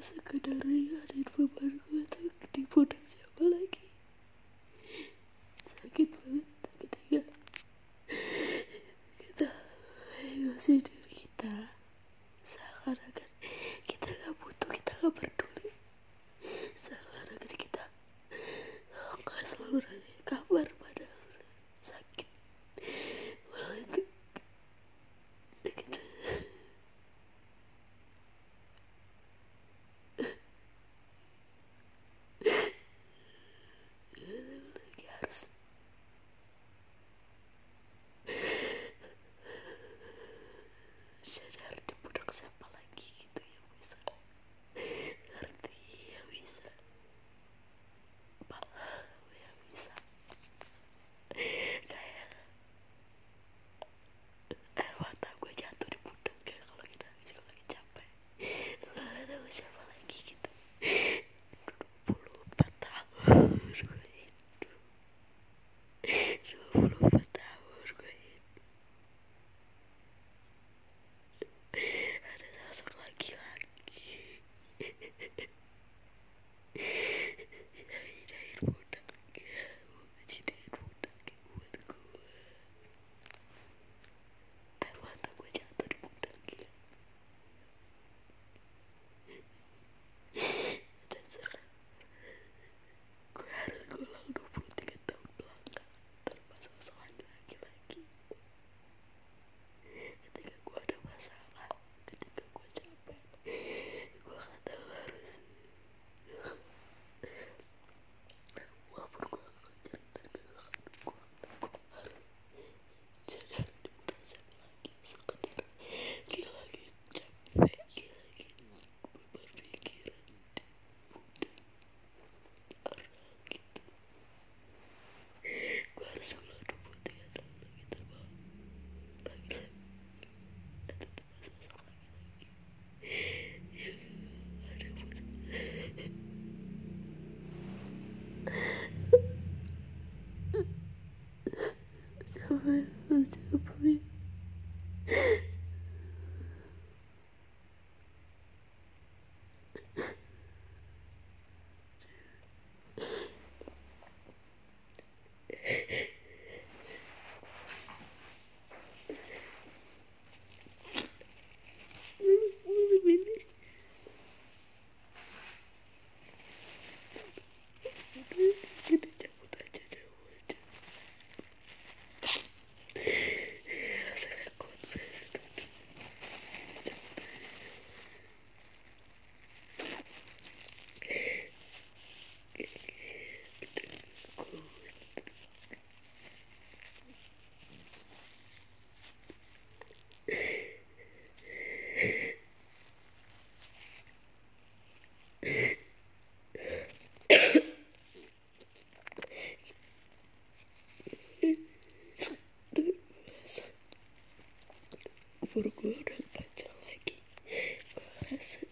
sekedarnya dan beban gue tuh di pundak siapa lagi? Sakit banget kita ya kita ayo sih 就为我就不。dapur gue udah panjang lagi. Gue ngerasa